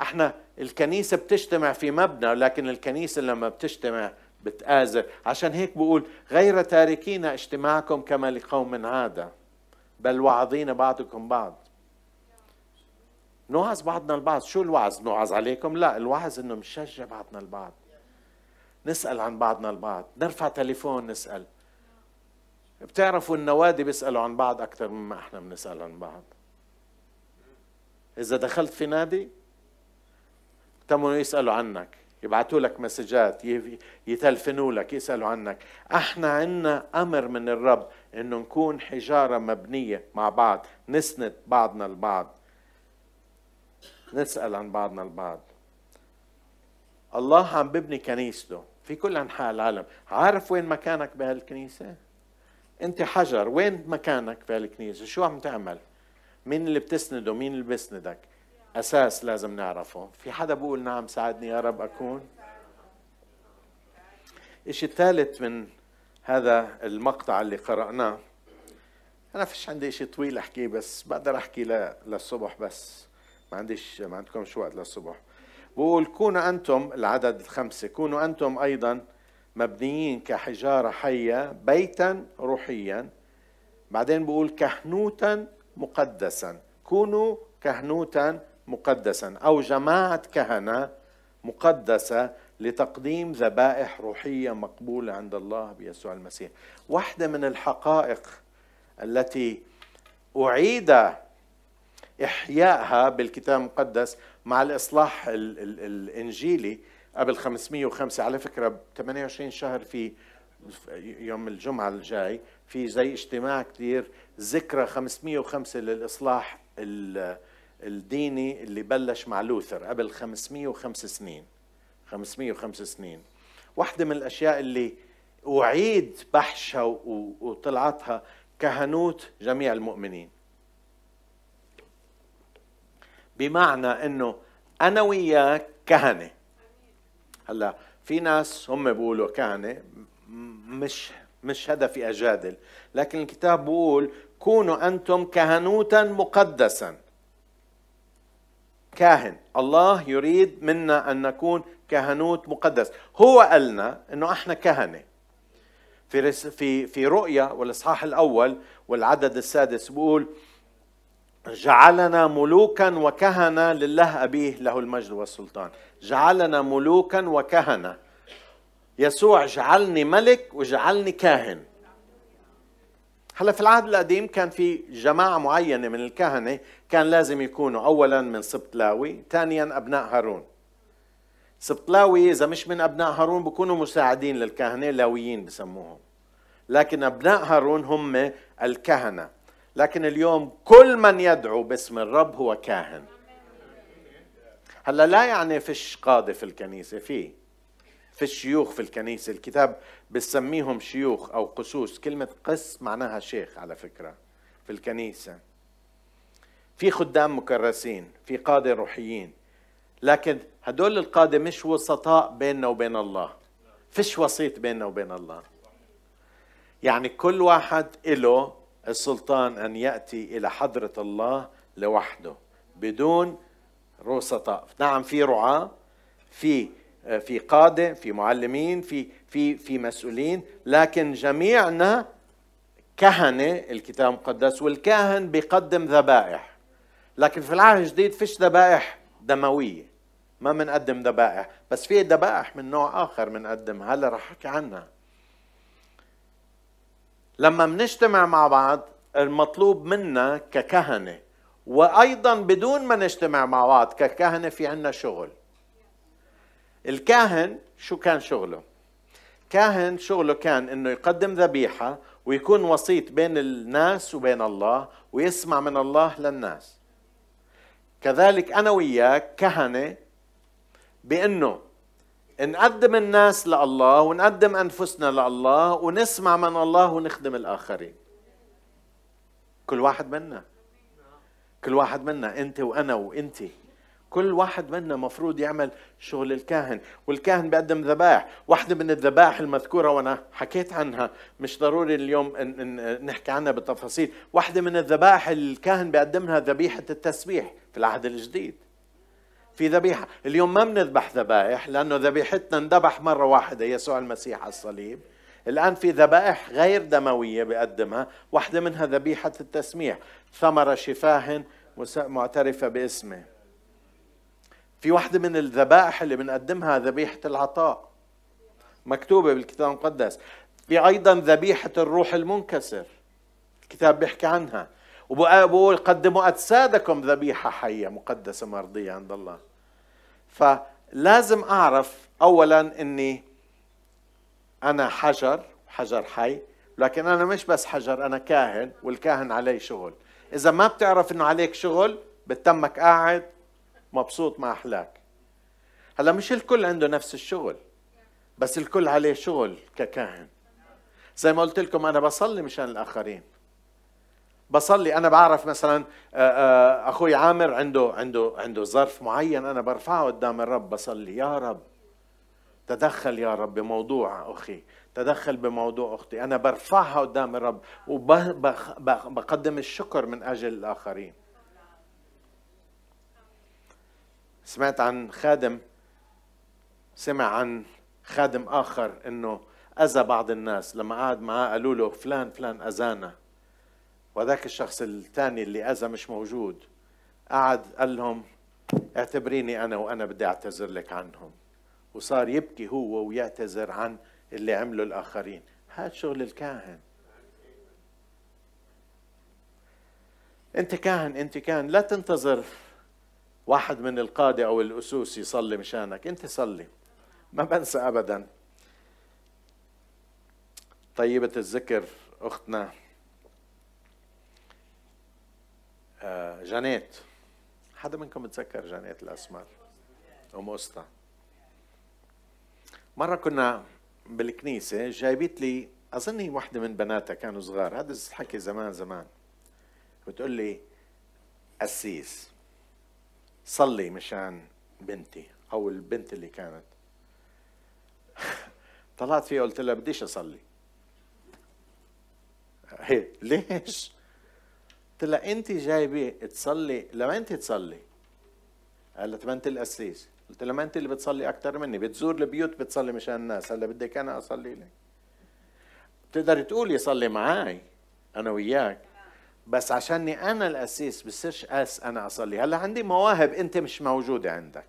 Speaker 1: إحنا الكنيسة بتجتمع في مبنى لكن الكنيسة لما بتجتمع بتآزر. عشان هيك بقول غير تاركين اجتماعكم كما لقوم عادة. بل واعظين بعضكم بعض. نوعظ بعضنا البعض. شو الوعظ نوعظ عليكم؟ لا الوعظ إنه نشجع بعضنا البعض. نسأل عن بعضنا البعض. نرفع تليفون نسأل. بتعرفوا النوادي بيسألوا عن بعض أكثر مما إحنا بنسأل عن بعض. إذا دخلت في نادي تموا يسألوا عنك. يبعثوا لك مسجات يتلفنوا لك يسألوا عنك. إحنا عنا أمر من الرب. إنه نكون حجارة مبنية مع بعض نسند بعضنا البعض. نسأل عن بعضنا البعض. الله عم ببني كنيسته في كل أنحاء العالم. عارف وين مكانك بهالكنيسة؟ أنت حجر وين مكانك بهالكنيسة؟ شو عم تعمل؟ مين اللي بتسنده؟ مين اللي بيسندك؟ أساس لازم نعرفه. في حدا بقول نعم ساعدني يا رب أكون؟ الشيء الثالث من هذا المقطع اللي قرأناه. أنا فيش عندي شيء طويل أحكيه بس بقدر أحكي للصبح بس. ما عنديش ما عندكمش وقت للصبح. بقول كونوا أنتم العدد الخمسة كونوا أنتم أيضا مبنيين كحجارة حية بيتا روحيا. بعدين بقول كهنوتا مقدسا. كونوا كهنوتا مقدسا. أو جماعة كهنة مقدسة. لتقديم ذبائح روحية مقبولة عند الله بيسوع المسيح. واحدة من الحقائق التي أعيد إحيائها بالكتاب المقدس مع الإصلاح ال ال الإنجيلي قبل 505 على فكرة ب 28 شهر في يوم الجمعة الجاي في زي اجتماع كثير ذكرى 505 للإصلاح الديني اللي بلش مع لوثر قبل 505 سنين. 505 سنين. واحدة من الأشياء اللي أعيد بحثها وطلعتها كهنوت جميع المؤمنين. بمعنى إنه أنا وياك كهنة. هلا في ناس هم بيقولوا كهنة مش مش هدفي أجادل لكن الكتاب بيقول كونوا أنتم كهنوتا مقدسا. كاهن. الله يريد منا أن نكون كهنوت مقدس. هو قالنا إنه إحنا كهنة. في في في رؤيا والإصحاح الأول والعدد السادس بيقول جعلنا ملوكا وكهنه لله أبيه له المجد والسلطان. جعلنا ملوكا وكهنة. يسوع جعلني ملك وجعلني كاهن. هلا في العهد القديم كان في جماعة معينة من الكهنة كان لازم يكونوا أولا من سبط لاوي ثانيا أبناء هارون. سبط لاوي إذا مش من أبناء هارون بيكونوا مساعدين للكهنة لاويين بسموهم. لكن أبناء هارون هم الكهنة. لكن اليوم كل من يدعو باسم الرب هو كاهن. هلا لا يعني فيش قاضي في الكنيسة فيه في الشيوخ في الكنيسة. الكتاب بسميهم شيوخ أو قسوس كلمة قس معناها شيخ على فكرة في الكنيسة. في خدام مكرسين في قادة روحيين. لكن هدول القادة مش وسطاء بيننا وبين الله. فيش وسيط بيننا وبين الله. يعني كل واحد له السلطان أن يأتي إلى حضرة الله لوحده بدون وسطاء. نعم في رعاة في في قادة في معلمين في في في مسؤولين لكن جميعنا كهنة الكتاب المقدس والكاهن بيقدم ذبائح. لكن في العهد الجديد فيش ذبائح. دموية. ما بنقدم ذبائح بس في ذبائح من نوع آخر بنقدمها هلا رح أحكي عنها. لما بنجتمع مع بعض المطلوب منا ككهنة وأيضا بدون ما نجتمع مع بعض ككهنة في عنا شغل. الكاهن شو كان شغله؟ كاهن شغله كان إنه يقدم ذبيحة ويكون وسيط بين الناس وبين الله ويسمع من الله للناس. كذلك أنا وياك كهنة بأنه نقدم الناس لله ونقدم أنفسنا لله ونسمع من الله ونخدم الآخرين. كل واحد منا. كل واحد منا أنت وأنا وانت كل واحد منا مفروض يعمل شغل الكاهن والكاهن بيقدم ذبائح واحدة من الذبائح المذكورة وأنا حكيت عنها مش ضروري اليوم نحكي عنها بالتفاصيل. واحدة من الذبائح الكاهن بيقدمها ذبيحة التسبيح في العهد الجديد. في ذبيحة. اليوم ما بنذبح ذبائح لأنه ذبيحتنا اندبح مرة واحدة يسوع المسيح على الصليب. الآن في ذبائح غير دموية بيقدمها واحدة منها ذبيحة التسميح. ثمرة شفاه معترفة باسمه. في واحدة من الذبائح اللي بنقدمها ذبيحة العطاء. مكتوبة بالكتاب المقدس. في أيضا ذبيحة الروح المنكسر. الكتاب بيحكي عنها. وبقول قدموا أجسادكم ذبيحة حية مقدسة مرضية عند الله. فلازم أعرف أولا أني أنا حجر حجر حي. لكن أنا مش بس حجر أنا كاهن والكاهن عليه شغل. إذا ما بتعرف أنه عليك شغل بتمك قاعد مبسوط ما أحلاك. هلا مش الكل عنده نفس الشغل بس الكل عليه شغل ككاهن. زي ما قلت لكم أنا بصلي مشان الآخرين. بصلي أنا بعرف مثلا أخوي عامر عنده عنده عنده ظرف معين أنا برفعه قدام الرب بصلي يا رب تدخل يا رب بموضوع أخي تدخل بموضوع أختي. أنا برفعها قدام الرب وبقدم الشكر من أجل الآخرين. سمعت عن خادم سمع عن خادم آخر إنه أذى بعض الناس. لما قعد معاه قالوا له فلان فلان أذانا. وذاك الشخص الثاني اللي أذى مش موجود. قعد قال لهم اعتبريني أنا وأنا بدي أعتذر لك عنهم. وصار يبكي هو ويعتذر عن اللي عمله الآخرين. هذا شغل الكاهن. أنت كاهن أنت كاهن. لا تنتظر واحد من القادة أو الأسوس يصلي مشانك. أنت صلي. ما بنسى أبدا. طيبة الذكر أختنا آه، جانيت. حدا منكم بتذكر جانيت الأسمر أم أستا مرة كنا بالكنيسة جايبت لي أظني واحدة من بناتها كانوا صغار. هذا الحكي زمان زمان. بتقول لي قسيس صلي مشان بنتي أو البنت اللي كانت. طلعت فيها قلت لها بديش أصلي. هي ليش؟ قلت لها انت جايبة تصلي لما انت تصلي. قالت ما أنت القسيس. قلت لها ما أنت اللي بتصلي أكثر مني بتزور البيوت بتصلي مشان الناس. هلا بدك أنا أصلي لك. تقدر تقول يصلي معاي أنا وياك. بس عشاني أنا الأسيس بصيرش أس أنا أصلي. هلأ عندي مواهب أنت مش موجودة عندك.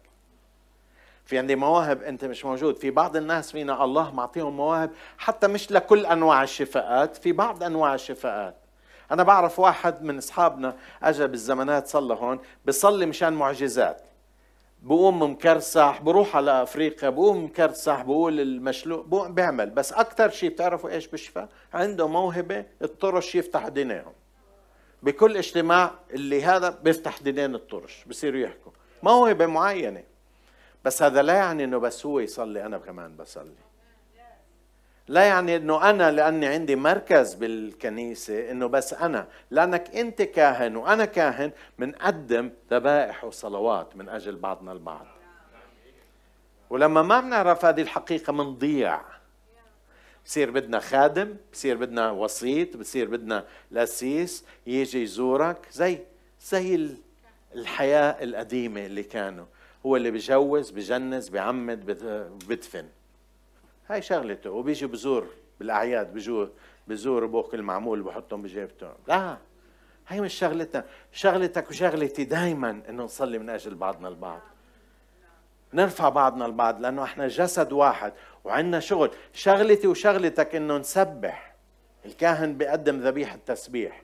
Speaker 1: في عندي مواهب أنت مش موجود. في بعض الناس فينا الله معطيهم مواهب حتى مش لكل أنواع الشفاءات في بعض أنواع الشفاءات. أنا بعرف واحد من أصحابنا اجى بالزمانات صلى هون بصلي مشان معجزات. بقوم مكرسح بروح على أفريقيا بقوم مكرسح بقول المشلوق بقوم بيعمل. بس أكثر شيء بتعرفوا إيش بشفى عنده موهبة الطرش يفتح دينيهم بكل اجتماع اللي هذا بيفتح دينين الطرش بصيروا يحكوا. موهبه معينة. بس هذا لا يعني إنه بس هو يصلي أنا كمان بصلي. لا يعني إنه أنا لأني عندي مركز بالكنيسة إنه بس أنا. لأنك أنت كاهن وأنا كاهن بنقدم ذبائح وصلوات من أجل بعضنا البعض. ولما ما بنعرف هذه الحقيقة بنضيع بصير بدنا خادم بصير بدنا وسيط بصير بدنا لسيس يجي يزورك زي زي الحياة القديمة اللي كانوا. هو اللي بجوز بجنز بعمد بدفن. هاي شغلته. وبيجي بزور بالأعياد بيجوا بزور أبوك المعمول بحطهم بجيبته لا هي مش شغلتنا. شغلتك وشغلتي دائما إنه نصلي من أجل بعضنا البعض. نرفع بعضنا البعض لأنه إحنا جسد واحد وعندنا شغل. شغلتي وشغلتك إنه نسبح. الكاهن بيقدم ذبيحة تسبيح.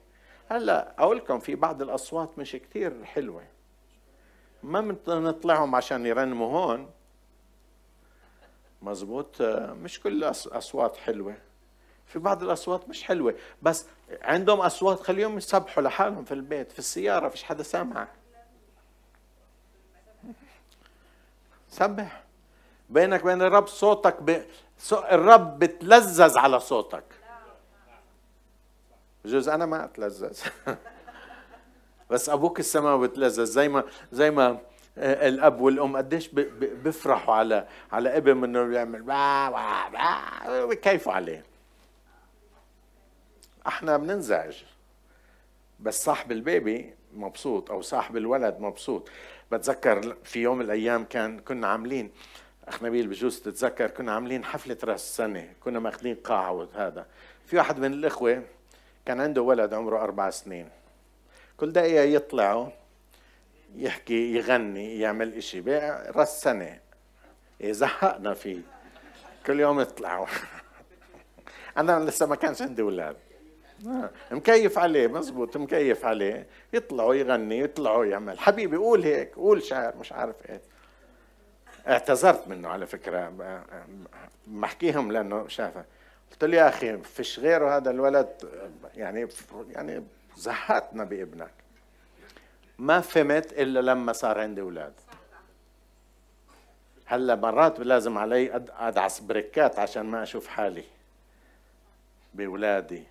Speaker 1: هلأ أقول لكم في بعض الأصوات مش كثير حلوة. ما نطلعهم عشان يرنموا هون. مزبوط؟ مش كل أصوات حلوة. في بعض الأصوات مش حلوة. بس عندهم أصوات خليهم يسبحوا لحالهم في البيت في السيارة فيش حدا سامعك. سبح. بينك وبين الرب صوتك ب... الرب بتلذذ على صوتك. بجوز أنا ما اتلذذ بس أبوك السماوي بتلذذ زي ما زي ما آه، الأب والأم قديش بيفرحوا على على ابن إنه بيعمل بكيفوا عليه. إحنا بننزعج. بس صاحب البيبي مبسوط أو صاحب الولد مبسوط. بتذكر في يوم من الأيام كان كنا عاملين أخ نبيل بجوز تتذكر كنا عاملين حفلة رأس سنه كنا ماخذين قاعه وهذا في واحد من الإخوة كان عنده ولد عمره أربع سنين. كل دقيقة يطلعوا يحكي يغني يعمل إشي. رأس سنة. زهقنا فيه. كل يوم يطلعوا. أنا لسه ما كانش عندي أولاد. مكيف عليه مزبوط مكيف عليه. يطلعوا يغني يطلعوا يعمل. حبيبي قول هيك قول شعر مش عارف إيه. اعتذرت منه على فكرة. بحكيهم لأنه شافه. قلت له يا أخي فيش غيره هذا الولد؟ يعني يعني زهقتنا بابنك ما فهمت إلا لما صار عندي أولاد. هلا مرات لازم علي أدعس بريكات عشان ما أشوف حالي بأولادي.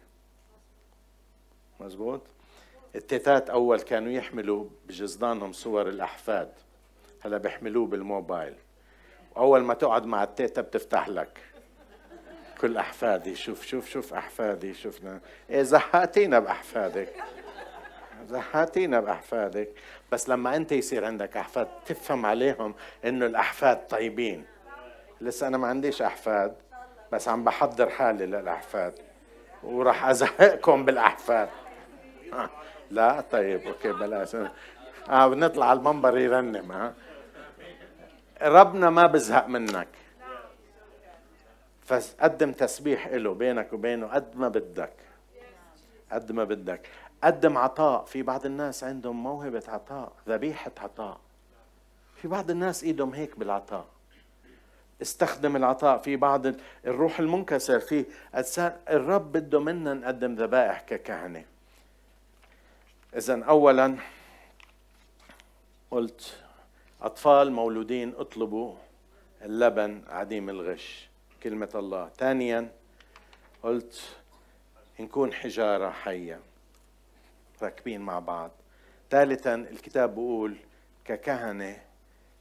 Speaker 1: مزبوط؟ التيتات أول كانوا يحملوا بجزدانهم صور الأحفاد. هلا بيحملوه بالموبايل. وأول ما تقعد مع التيتا بتفتح لك. كل أحفادي شوف شوف شوف أحفادي شوفنا إيه زهقتينا بأحفادك. زهاتينا بأحفادك. بس لما أنت يصير عندك أحفاد تفهم عليهم إنه الأحفاد طيبين. لسه أنا ما عنديش أحفاد بس عم بحضر حالي للأحفاد. وراح أزهقكم بالأحفاد. لا طيب أوكي بلاش. آه بنطلع على المنبر يرنم ها. ربنا ما بزهق منك. فقدم تسبيح له بينك وبينه قد ما بدك. قد ما بدك. قدم عطاء. في بعض الناس عندهم موهبة عطاء ذبيحة عطاء. في بعض الناس إيدهم هيك بالعطاء. استخدم العطاء. في بعض الروح المنكسر في الرب بده منا نقدم ذبائح ككهنة. اذا اولا قلت أطفال مولودين اطلبوا اللبن عديم الغش كلمة الله. ثانيا قلت نكون حجارة حية راكبين مع بعض. ثالثا الكتاب بيقول ككهنة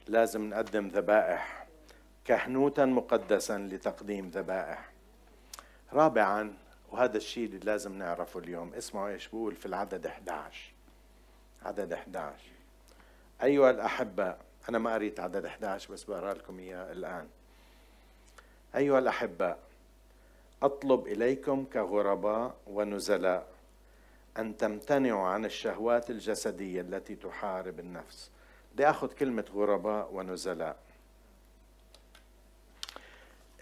Speaker 1: لازم نقدم ذبائح كهنوتا مقدسا لتقديم ذبائح. رابعا وهذا الشيء اللي لازم نعرفه اليوم. اسمعوا إيش بقول في العدد 11 عدد 11 أيها الأحباء أنا ما قريت عدد 11 بس بقرأ لكم إياه الآن. أيها الأحباء أطلب إليكم كغرباء ونزلاء أن تمتنعوا عن الشهوات الجسدية التي تحارب النفس. بدي آخذ كلمة غرباء ونزلاء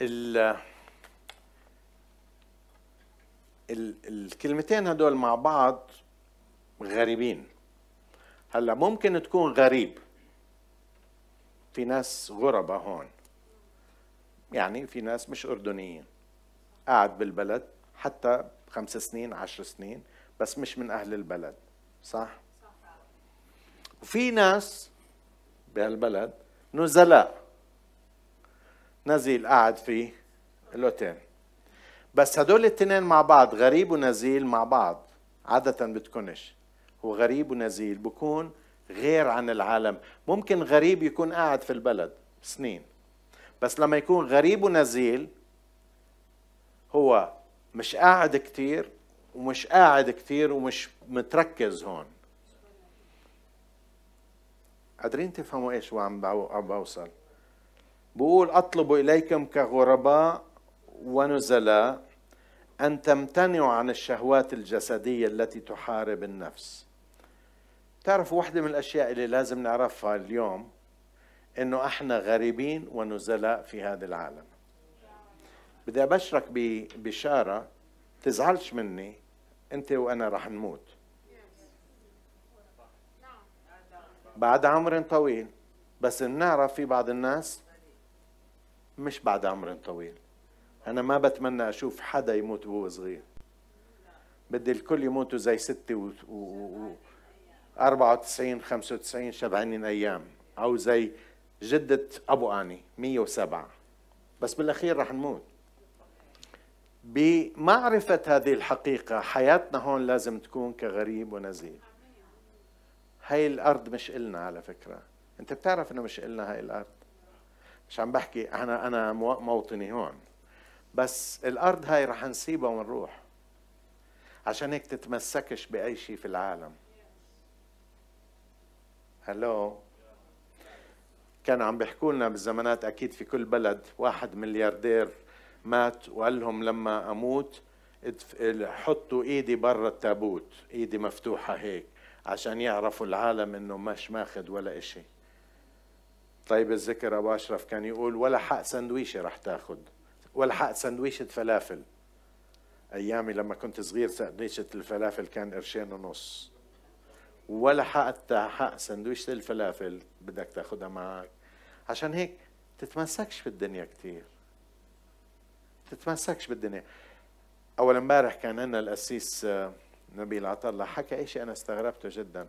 Speaker 1: ال الكلمتين هدول مع بعض غريبين. هلأ ممكن تكون غريب. في ناس غربة هون. يعني في ناس مش أردنيين. قاعد بالبلد حتى خمس سنين عشر سنين بس مش من أهل البلد. صح؟ وفي ناس بهالبلد نزلاء. نزيل قاعد في الأوتيل. بس هدول الاثنين مع بعض غريب ونزيل مع بعض. عادة بتكونش. هو غريب ونزيل بكون غير عن العالم. ممكن غريب يكون قاعد في البلد سنين. بس لما يكون غريب ونزيل هو مش قاعد كتير ومش قاعد كتير ومش متركز هون. قادرين تفهموا إيش وعم بوصل بقول اطلب إليكم كغرباء ونزلاء أن تمتنعوا عن الشهوات الجسدية التي تحارب النفس. تعرف واحدة من الأشياء اللي لازم نعرفها اليوم إنه إحنا غريبين ونزلاء في هذا العالم. بدي أبشرك ببشارة تزعلش مني أنت وأنا رح نموت. بعد عمر طويل. بس بنعرف في بعض الناس مش بعد عمر طويل. أنا ما بتمنى أشوف حدا يموت وهو صغير. بدي الكل يموتوا زي ستي و... و... 94 95 شبعانين أيام أو زي جدة أبو آني 107 بس بالأخير رح نموت. بمعرفة هذه الحقيقة حياتنا هون لازم تكون كغريب ونزيل هاي الأرض مش إلنا على فكرة. أنت بتعرف إنه مش إلنا هاي الأرض؟ مش عم بحكي أنا أنا موطني هون. بس الأرض هاي رح نسيبها ونروح عشان هيك تتمسكش بأي شيء في العالم. هلو كانوا عم بيحكوا لنا بالزمانات أكيد في كل بلد واحد ملياردير مات وقال لهم لما أموت حطوا إيدي برا التابوت إيدي مفتوحة هيك عشان يعرفوا العالم إنه مش ماخذ ولا إشي. طيب الذكر أبو أشرف كان يقول ولا حق سندويشة رح تاخذ ولا حق سندويشة فلافل. أيامي لما كنت صغير سندويشة الفلافل كان قرشين ونص. ولا حتى حق سندويشة الفلافل بدك تاخدها معك. عشان هيك تتمسكش في الدنيا كتير. تتمسكش بالدنيا. أول امبارح كان عندنا القسيس آه، نبيل عطله حكى شيء أنا استغربته جدا.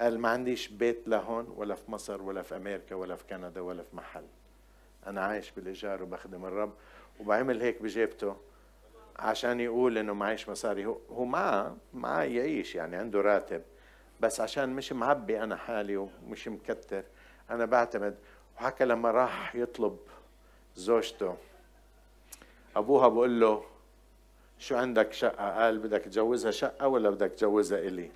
Speaker 1: قال ما عنديش بيت لهون ولا في مصر ولا في أمريكا ولا في كندا ولا في محل. أنا عايش بالإيجار وبخدم الرب. وبعمل هيك بجيبته عشان يقول إنه معيش مصاري. هو هو معه معه يعيش يعني عنده راتب. بس عشان مش معبي أنا حالي ومش مكتر. أنا بعتمد. وحكى لما راح يطلب زوجته. أبوها بقول له شو عندك شقة؟ قال بدك تجوزها شقة ولا بدك تجوزها إلي؟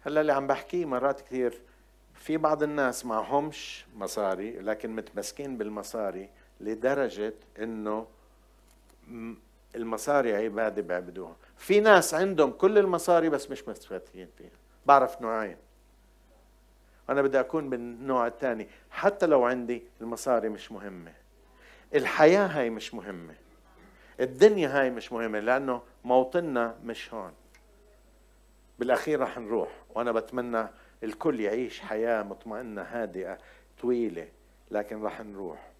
Speaker 1: هلا اللي عم بحكيه مرات كثير في بعض الناس معهمش مصاري لكن متمسكين بالمصاري لدرجة إنه المصاري عبادة بيعبدوها. في ناس عندهم كل المصاري بس مش مستفيدين فيها. بعرف نوعين. أنا بدي أكون بالنوع الثاني. حتى لو عندي المصاري مش مهمة. الحياة هاي مش مهمة. الدنيا هاي مش مهمة لأنه موطننا مش هون. بالأخير رح نروح وأنا بتمنى الكل يعيش حياة مطمئنة هادئة طويلة لكن رح نروح.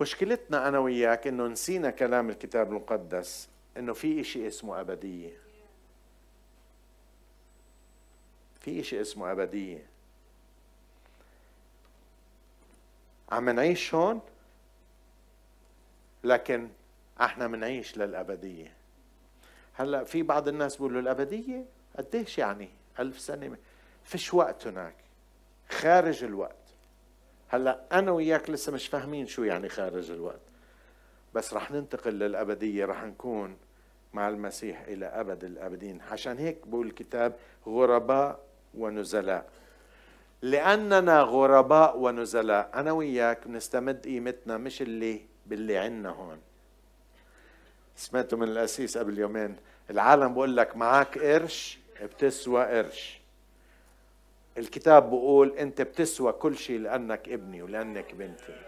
Speaker 1: مشكلتنا أنا وياك إنه نسينا كلام الكتاب المقدس إنه في شيء اسمه أبدية. في شيء اسمه أبدية. عم نعيش هون؟ لكن إحنا بنعيش للأبدية. هلأ في بعض الناس بيقولوا الأبدية؟ قديش يعني ألف سنة فيش وقت هناك. خارج الوقت. هلأ أنا وياك لسه مش فاهمين شو يعني خارج الوقت. بس رح ننتقل للأبدية رح نكون مع المسيح إلى أبد الأبدين. عشان هيك بقول الكتاب غرباء ونزلاء. لأننا غرباء ونزلاء أنا وياك بنستمد قيمتنا مش اللي باللي عنا هون. سمعته من الأسيس قبل يومين العالم بقول لك معك قرش بتسوى قرش. الكتاب بقول انت بتسوى كل شيء لأنك ابني ولأنك بنتي.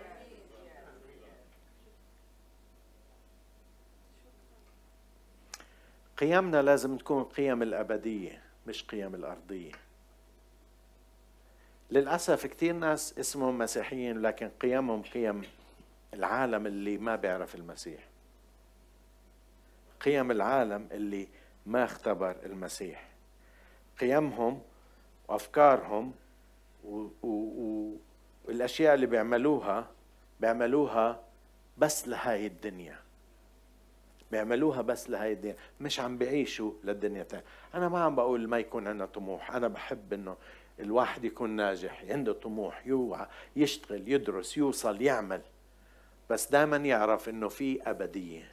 Speaker 1: قيمنا لازم تكون قيم الأبدية مش قيم الأرضية. للأسف كثير ناس اسمهم مسيحيين لكن قيمهم قيم العالم اللي ما بيعرف المسيح. قيم العالم اللي ما اختبر المسيح. قيمهم وأفكارهم والأشياء اللي بيعملوها بيعملوها بس لهاي الدنيا. بيعملوها بس لهاي الدنيا. مش عم بيعيشوا للدنيا تاني. أنا ما عم بقول ما يكون عندنا طموح. أنا بحب إنه الواحد يكون ناجح عنده طموح يوعى يشتغل يدرس يوصل يعمل. بس دائما يعرف إنه في أبدية.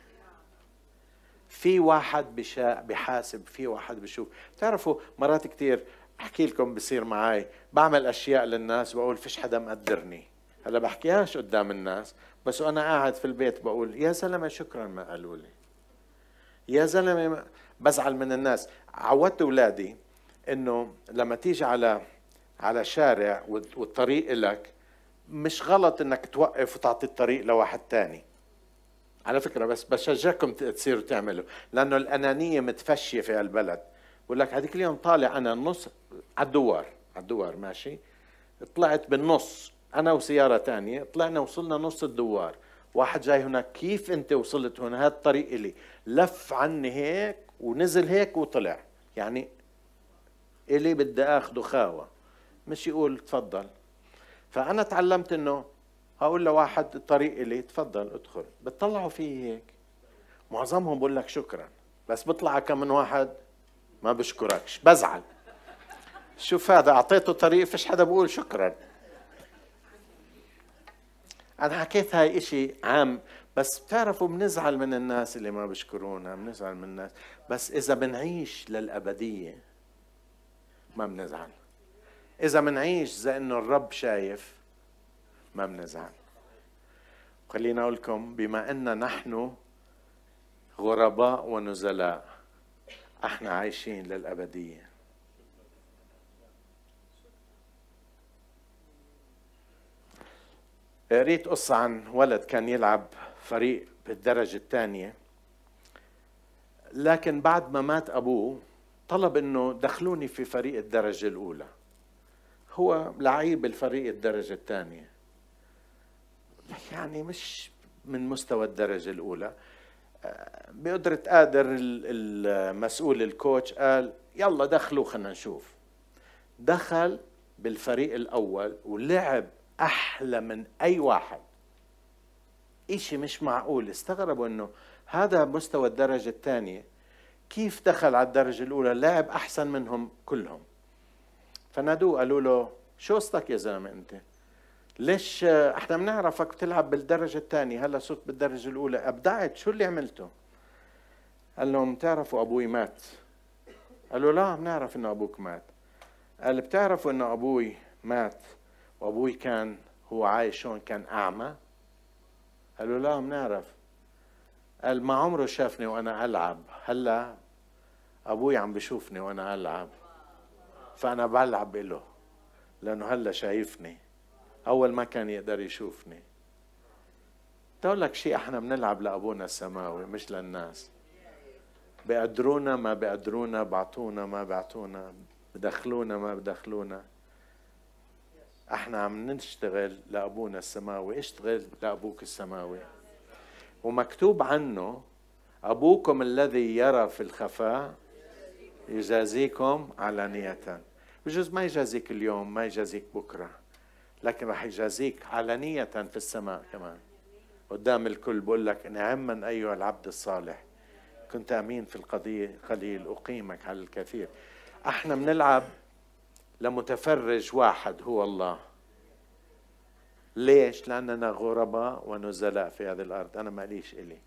Speaker 1: في واحد بشا بحاسب في واحد بشوف. تعرفوا مرات كثير أحكي لكم بصير معي بعمل أشياء للناس بقول فيش حدا مقدرني. هلا بحكيهاش قدام الناس بس وأنا قاعد في البيت بقول يا زلمة شكرا ما قالوا لي. يا زلمة بزعل من الناس. عودت أولادي إنه لما تيجي على على شارع والطريق لك مش غلط إنك توقف وتعطي الطريق لواحد تاني. على فكرة بس بشجعكم تصيروا تعملوا لأنه الأنانية متفشية في البلد بقول لك هذيك اليوم طالع أنا النص على الدوار على الدوار ماشي طلعت بالنص أنا وسيارة تانية طلعنا وصلنا نص الدوار. واحد جاي هناك كيف أنت وصلت هنا؟ هذا الطريق إلي. لف عني هيك ونزل هيك وطلع. يعني إلي بدي آخذه خاوة. مش يقول تفضل. فأنا تعلمت إنه هقول لواحد الطريق الي تفضل ادخل. بتطلعوا فيه هيك. معظمهم بقول لك شكرا. بس بيطلع كم من واحد ما بشكركش. بزعل. شوف هذا أعطيته طريق فيش حدا بقول شكرا. أنا حكيت هاي إشي عام بس بتعرفوا بنزعل من الناس اللي ما بشكرونا بنزعل من الناس. بس إذا بنعيش للأبدية ما بنزعل. إذا بنعيش زي إنه الرب شايف ما بنزعل. خلينا أقول لكم بما أن نحن غرباء ونزلاء أحنا عايشين للأبدية. قريت قصة عن ولد كان يلعب فريق بالدرجة الثانية. لكن بعد ما مات أبوه طلب أنه دخلوني في فريق الدرجة الأولى. هو لعيب الفريق الدرجة الثانية. يعني مش من مستوى الدرجة الأولى. بقدرة قادر المسؤول الكوتش قال يلا دخلوا خلينا نشوف. دخل بالفريق الأول ولعب أحلى من أي واحد. إشي مش معقول. استغربوا أنه هذا مستوى الدرجة الثانية. كيف دخل على الدرجة الأولى؟ لعب أحسن منهم كلهم. فنادوه قالوا له شو قصتك يا زلمة أنت؟ ليش إحنا بنعرفك بتلعب بالدرجة الثانية؟ هلا صرت بالدرجة الأولى. أبدعت. شو اللي عملته؟ قال لهم بتعرفوا أبوي مات. قالوا لا بنعرف إنه أبوك مات. قال بتعرفوا إنه أبوي مات وأبوي كان هو عايش هون كان أعمى? قالوا لا بنعرف. قال ما عمره شافني وأنا ألعب. هلا أبوي عم بشوفني وأنا ألعب. فأنا بلعب له لأنه هلا شايفني. أول ما كان يقدر يشوفني. تقول لك شيء إحنا بنلعب لأبونا السماوي مش للناس. بقدرونا ما بقدرونا بعطونا ما بعطونا بدخلونا ما بدخلونا. إحنا عم نشتغل لأبونا السماوي اشتغل لأبوك السماوي. ومكتوب عنه أبوكم الذي يرى في الخفاء يجازيكم علانية. بجوز ما يجازيك اليوم ما يجازيك بكرة. لكن راح يجازيك علنية في السماء كمان. قدام الكل بقول لك نعما أيها العبد الصالح. كنت أمين في القضية قليل أقيمك على الكثير. أحنا بنلعب لمتفرج واحد هو الله. ليش؟ لأننا غرباء ونزلاء في هذه الأرض. أنا ماليش إلي.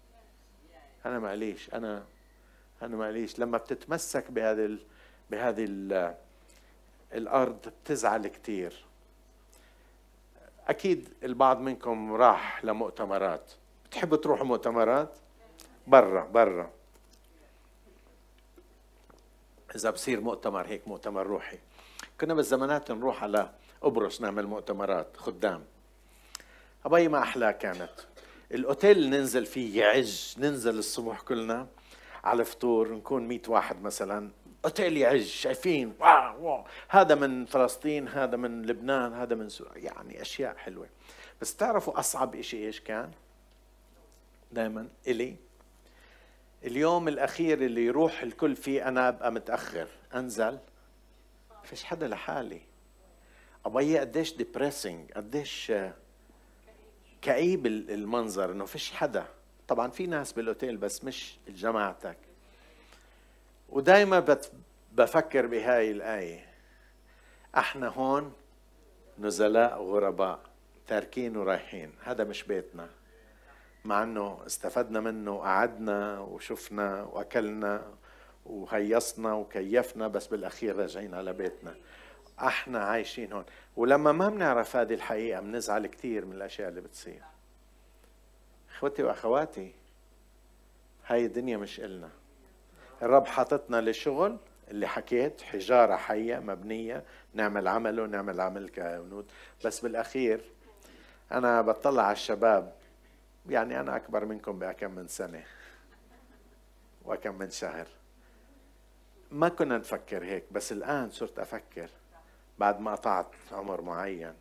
Speaker 1: أنا ماليش أنا أنا ماليش لما بتتمسك بهذه بهذه الأرض بتزعل كتير. أكيد البعض منكم راح لمؤتمرات. بتحبوا تروحوا مؤتمرات؟ برا برا. إذا بصير مؤتمر هيك مؤتمر روحي. كنا بالزمانات نروح على قبرص نعمل مؤتمرات خدام. أبي ما أحلى كانت. الأوتيل ننزل فيه يعج ننزل الصبح كلنا على فطور نكون مئة واحد مثلا. أوتيل يعج شايفين واو واو. هذا من فلسطين هذا من لبنان هذا من سوريا يعني أشياء حلوة. بس تعرفوا أصعب شيء إيش كان؟ دائما إلي. اليوم الأخير اللي يروح الكل فيه أنا أبقى متأخر أنزل. فيش حدا لحالي. أبي قديش ديبريسنج قديش كئيب المنظر إنه فيش حدا. طبعا في ناس بالأوتيل بس مش جماعتك. ودائما بفكر بهاي الآية. إحنا هون نزلاء غرباء تاركين ورايحين. هذا مش بيتنا. مع إنه استفدنا منه وقعدنا وشفنا وأكلنا وهيصنا وكيفنا بس بالأخير راجعين على بيتنا إحنا عايشين هون. ولما ما بنعرف هذه الحقيقة بنزعل كثير من الأشياء اللي بتصير. إخوتي وأخواتي هاي الدنيا مش إلنا. الرب حاططنا للشغل اللي حكيت حجارة حية مبنية نعمل عمله نعمل عمل كهنود بس بالأخير أنا بطلع على الشباب يعني أنا أكبر منكم بكم من سنة وكم من شهر. ما كنا نفكر هيك بس الآن صرت أفكر بعد ما قطعت عمر معين.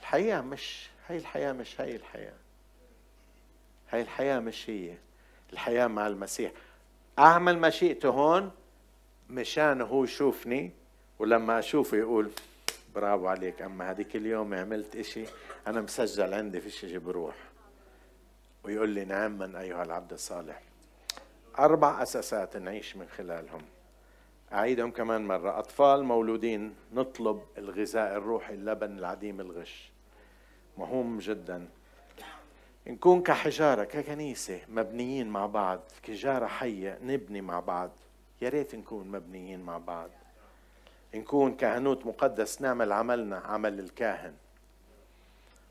Speaker 1: الحياة مش هاي الحياة مش هاي الحياة. هاي الحياة مش هي. الحياة مع المسيح. أعمل مشيئته هون مشان هو يشوفني ولما أشوفه يقول برافو عليك أما هذيك اليوم عملت إشي أنا مسجل عندي في شيء بروح. ويقول لي نعما أيها العبد الصالح. أربع أساسات نعيش من خلالهم. أعيدهم كمان مرة. أطفال مولودين نطلب الغذاء الروحي اللبن العديم الغش. مهم جدا. نكون كحجارة ككنيسة مبنيين مع بعض كجارة حية نبني مع بعض يا ريت نكون مبنيين مع بعض. نكون كهنوت مقدس نعمل عملنا عمل الكاهن.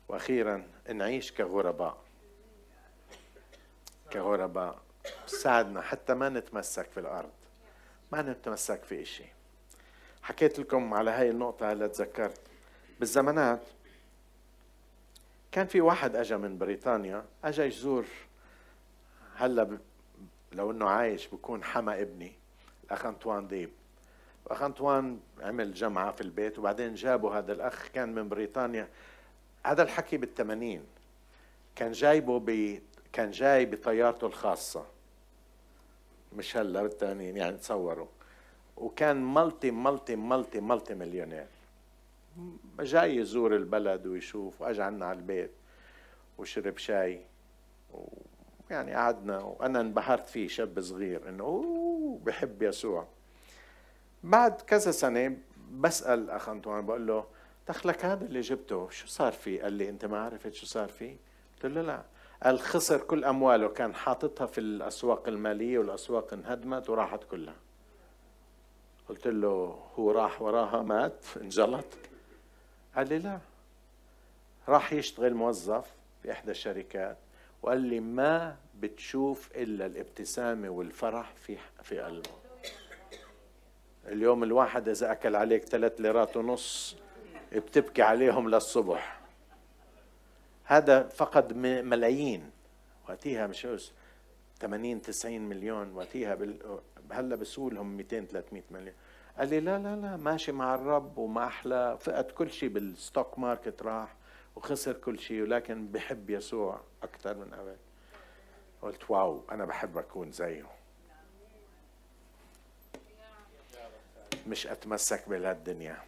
Speaker 1: وأخيرا نعيش كغرباء. كغرباء. ساعدنا حتى ما نتمسك في الأرض. ما نتمسك في شيء حكيت لكم على هاي النقطة هلأ تذكرت. بالزمانات كان في واحد اجى من بريطانيا اجى يزور هلا ب... لو إنه عايش بكون حما ابني الأخ انطوان ديب. واخ انطوان عمل جمعة في البيت وبعدين جابوا هذا الأخ كان من بريطانيا. هذا الحكي بالثمانين كان جايبه ب كان جاي بطيارته الخاصة. مش هلا بالثمانين يعني تصوروا وكان ملتي ملتي ملتي ملتي مليونير. جاي يزور البلد ويشوف واجى عنا على البيت وشرب شاي. ويعني قعدنا وأنا انبهرت فيه شاب صغير إنه أوه بحب يسوع. بعد كذا سنة بسأل أخ أنطوان بقول له دخلك هذا اللي جبته شو صار فيه؟ قال لي أنت ما عرفت شو صار فيه؟ قلت له لا. قال خسر كل أمواله كان حاططها في الأسواق المالية والأسواق انهدمت وراحت كلها. قلت له هو راح وراها مات؟ انجلط؟ قال لي لا. راح يشتغل موظف في إحدى الشركات وقال لي ما بتشوف إلا الابتسامة والفرح في في قلبه. اليوم الواحد إذا أكل عليك ثلاث ليرات ونص بتبكي عليهم للصبح. هذا فقد ملايين. وقتها مش 80 90 مليون. وقتها هلا بسوا لهم 200 300 مليون. قال لي لا لا لا ماشي مع الرب وما أحلى. فقد كل شيء بال stock market راح وخسر كل شيء ولكن بحب يسوع أكثر من قبل قلت wow أنا بحب أكون زيه. مش أتمسك بهالدنيا